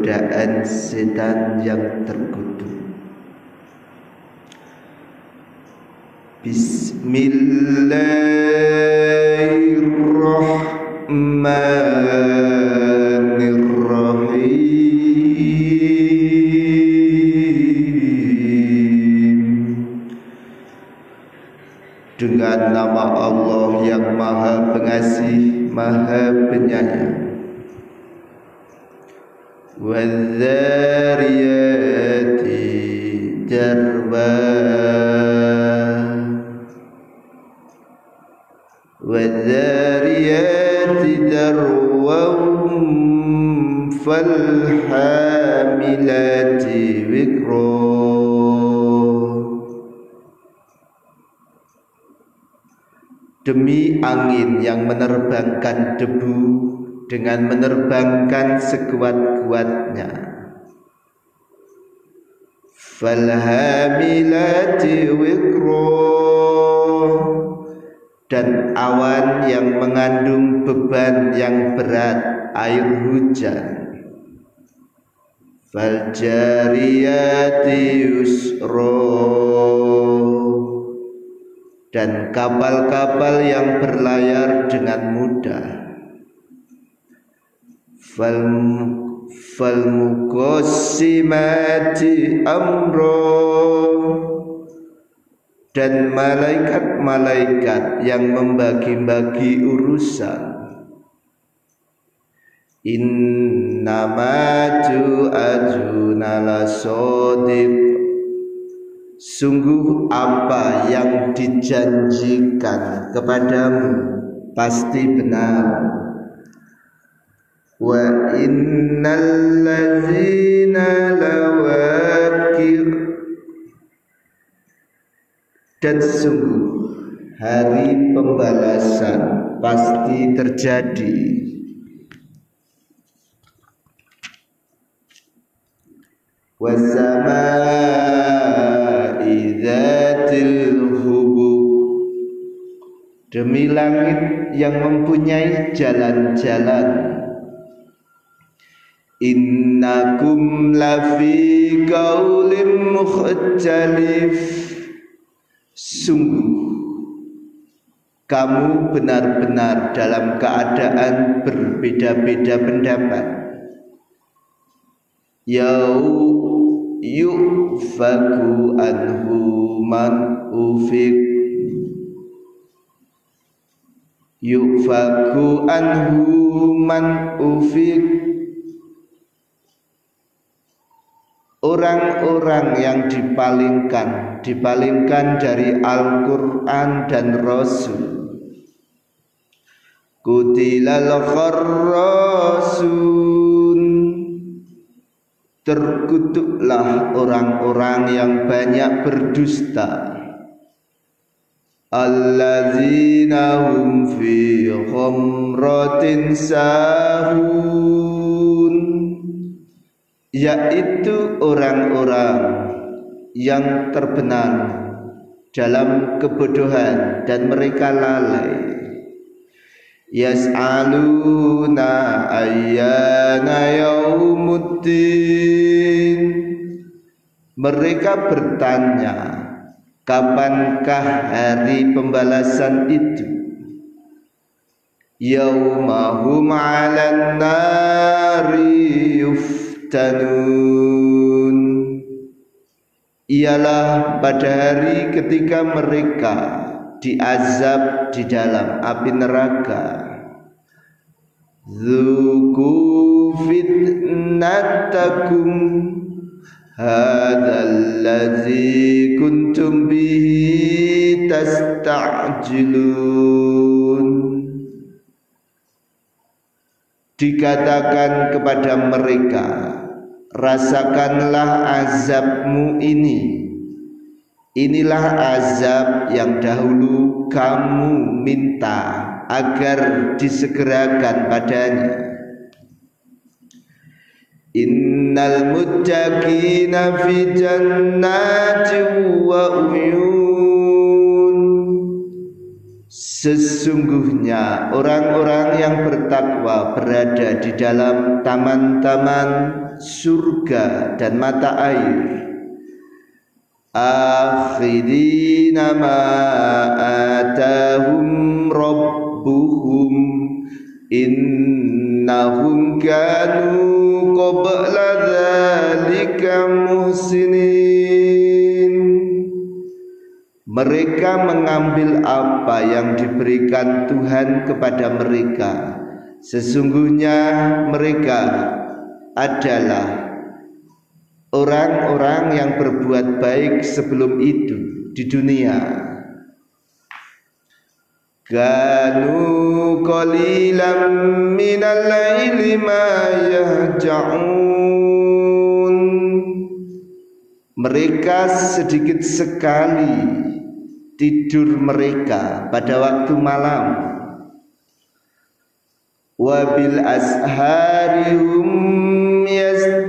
godaan setan yang terkutuk. Bismillahirrahmanirrahim والذاريات ذروا فالحاملات وقرا Demi angin yang menerbangkan debu dengan menerbangkan sekuat-kuatnya. Falhamilati wikro dan awan yang mengandung beban yang berat air hujan. Faljariyati yusro dan kapal-kapal yang berlayar dengan mudah. Fal fal muqassimati amro dan malaikat-malaikat yang membagi-bagi urusan innama tu'ajuna la sadiq Sungguh apa yang dijanjikan kepadamu pasti benar. Wa innal ladzina lawakir dan sungguh hari pembalasan pasti terjadi. Demi langit yang mempunyai jalan-jalan. Innakum lafi qaulim mukhtalif Sungguh kamu benar-benar dalam keadaan berbeda-beda pendapat. Yau yufaku anhu man ufik yufaku anhu man ufik orang-orang yang dipalingkan dipalingkan dari Al-Qur'an dan Rasul. Kutilal kharrasun terkutuklah orang-orang yang banyak berdusta. Alladzina hum fi khamratin sahun yaitu orang-orang yang terbenam dalam kebodohan dan mereka lalai. Yas'aluna ayyana yaumuddin mereka bertanya kapankah hari pembalasan itu? Yaumahum 'alan nari yuftanun ialah pada hari ketika mereka diazab di dalam api neraka. Zuku fitnatakum. Hadzal ladzi kuntum bihi tasta'jilun Dikatakan kepada mereka Rasakanlah azabmu ini Inilah azab yang dahulu kamu minta agar disegerakan padanya. Innal muttaqina fi jannatin wa uyun Sesungguhnya orang-orang yang bertakwa berada di dalam taman-taman surga dan mata air. Akhirina ma atahum rabbuhum innahum kanu qabla dzalika muhsinin. Mereka mengambil apa yang diberikan Tuhan kepada mereka. Sesungguhnya mereka adalah orang-orang yang berbuat baik sebelum itu di dunia. Kanu qalilan minal laili ma yahja'un. Mereka sedikit sekali tidur mereka pada waktu malam. Wabil asharihum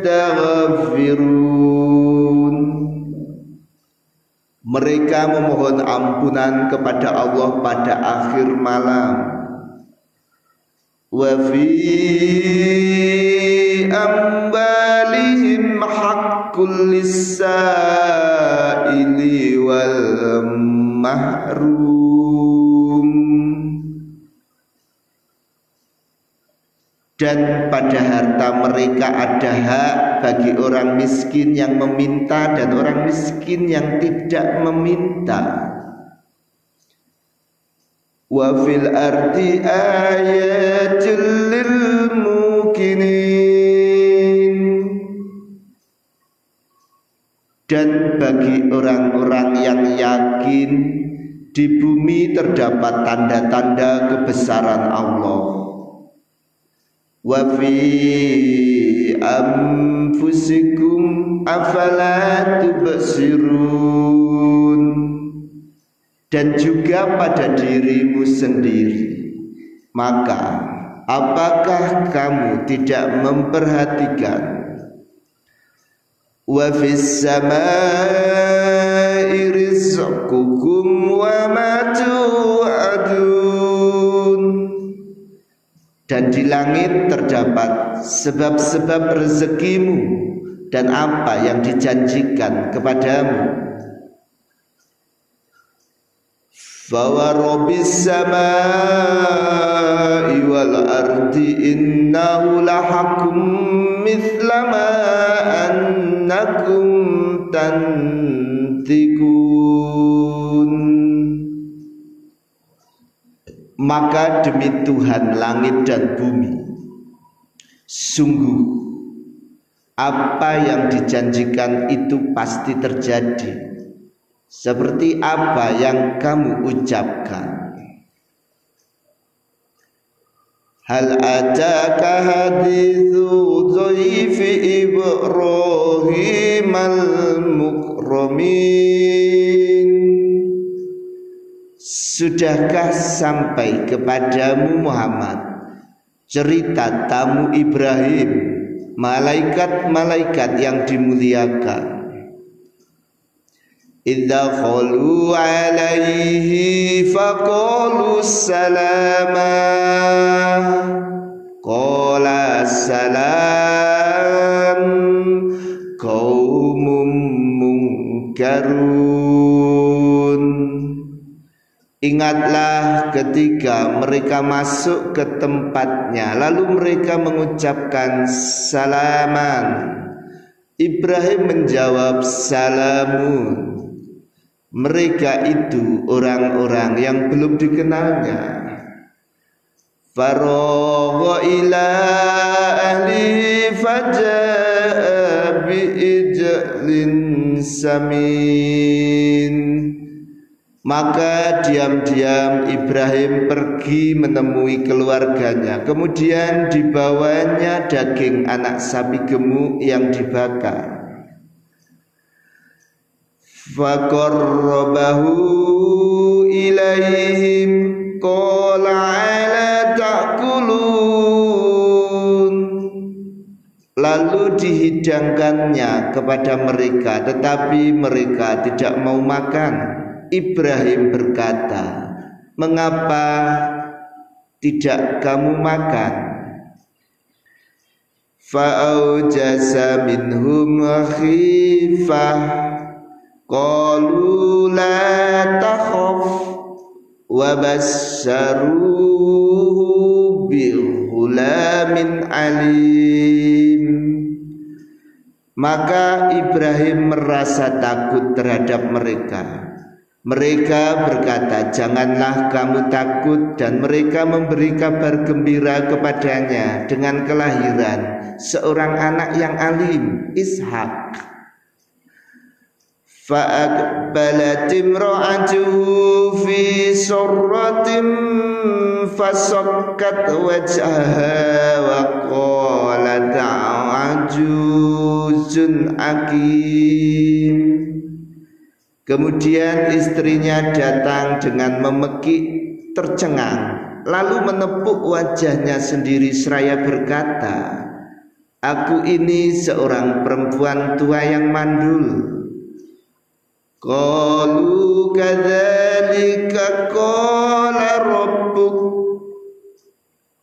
yastaghfirun mereka memohon ampunan kepada Allah pada akhir malam. Wa fi ambalihim haqqul lisaili wal mahrum dan pada harta mereka ada hak bagi orang miskin yang meminta dan orang miskin yang tidak meminta. Wa fil ardi ayatul lil mukinin dan bagi orang-orang yang yakin di bumi terdapat tanda-tanda kebesaran Allah wa fi anfusikum afala tubsirun. Dan juga pada dirimu sendiri. Maka apakah kamu tidak memperhatikan? Wa fis samai rizqukum wa ma dan di langit terdapat sebab-sebab rezekimu dan apa yang dijanjikan kepadamu. Fawa robis samai wal ardi innahu lahakum mithla ma annakum tantikun maka demi Tuhan langit dan bumi sungguh apa yang dijanjikan itu pasti terjadi seperti apa yang kamu ucapkan. Hal ataka hadithu dhaifi ibrahim al-mukramin Sudahkah sampai kepadamu Muhammad? Cerita tamu Ibrahim malaikat-malaikat yang dimuliakan. Idza khalu alaihi faqalu salama Ingatlah ketika mereka masuk ke tempatnya. Lalu mereka mengucapkan salaman. Ibrahim menjawab salamun. Mereka itu orang-orang yang belum dikenalnya. Faragha ila ahli faja'a bi'ijlin samin maka diam-diam Ibrahim pergi menemui keluarganya. Kemudian dibawanya daging anak sapi gemuk yang dibakar. Fakorrobahu ilaihim qala ala ta'kulun Lalu dihidangkannya kepada mereka Tetapi mereka tidak mau makan Ibrahim berkata Mengapa tidak kamu makan? Fa'aujasa minhum khifah. Qalu la takhaf Wa bassaruhu alim. Maka Ibrahim merasa takut terhadap mereka. Mereka berkata, "Janganlah kamu takut," dan mereka memberi kabar gembira kepadanya dengan kelahiran seorang anak yang alim, Ishak. Surratin fasakkat wajhaha wa qalat ajuzun akim Kemudian istrinya datang dengan memekik tercengang Lalu menepuk wajahnya sendiri seraya berkata Aku ini seorang perempuan tua yang mandul. Qalu kadzalika qala rabbuk.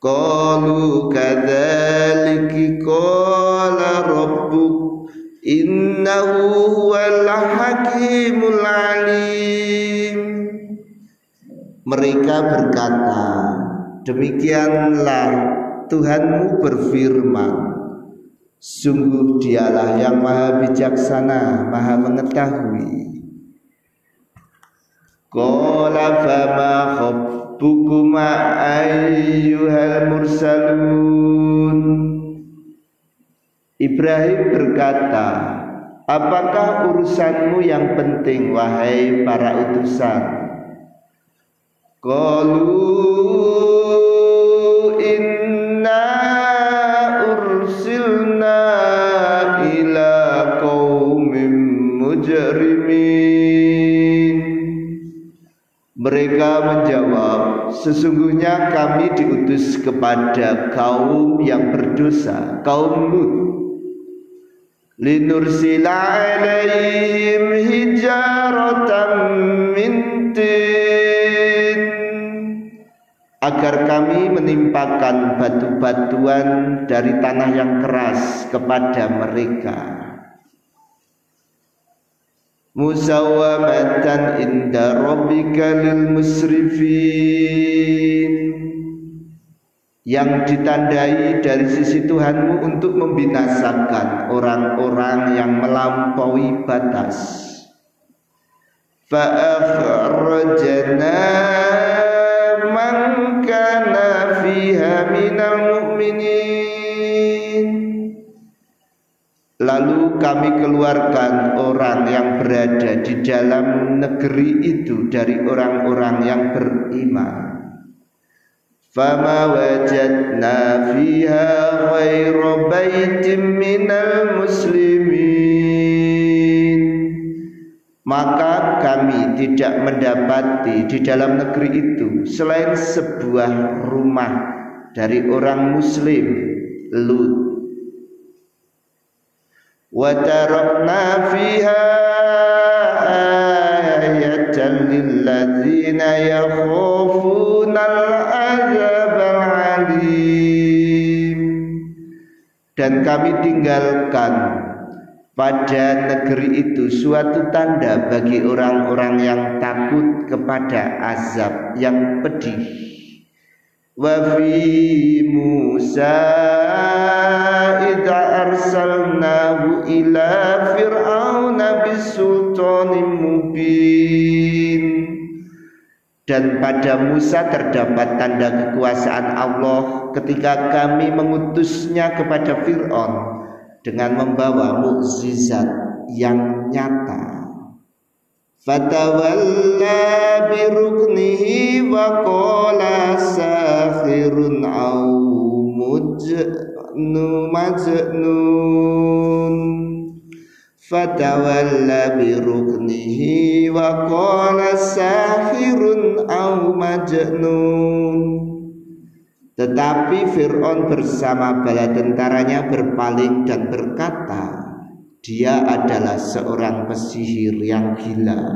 Qalu kadzalika qala rabbuk Innahu huwal hakimul alim. Mereka berkata Demikianlah Tuhanmu berfirman. Sungguh dialah yang maha bijaksana, maha mengetahui. Qala fama khabbukuma ayyuhal mursalun Ibrahim berkata Apakah urusanmu yang penting wahai para utusan Qalu inna ursilna ila qaumin mujrimin mereka menjawab, sesungguhnya kami diutus kepada kaum yang berdosa, kaum Lut. Linursila alaihim agar kami menimpakan batu-batuan dari tanah yang keras kepada mereka. Musawamatan inda rabbika lil musrifin yang ditandai dari sisi Tuhanmu untuk membinasakan orang-orang yang melampaui batas fa'akhrajna man kana fiha minal mu'minin Lalu kami keluarkan orang yang berada di dalam negeri itu dari orang-orang yang beriman. Fama wajadna fiha ghayra baitim minal muslimin Maka kami tidak mendapati di dalam negeri itu Selain sebuah rumah dari orang muslim Lut وتركنا فيها آية للذين يخافون dan kami tinggalkan pada negeri itu suatu tanda bagi orang-orang yang takut kepada azab yang pedih. Wa fi Musa idza arsalnahu ila fir'auna bisultanin mubin dan pada Musa terdapat tanda kekuasaan Allah ketika kami mengutusnya kepada Fir'aun dengan membawa mukjizat yang nyata. Fatawalla biruknihi wa qala sahirun au mujnu majnun fatawalla biruknihi wa qala sahirun au majnun Tetapi Fir'aun bersama bala tentaranya berpaling dan berkata, dia adalah seorang pesihir yang gila.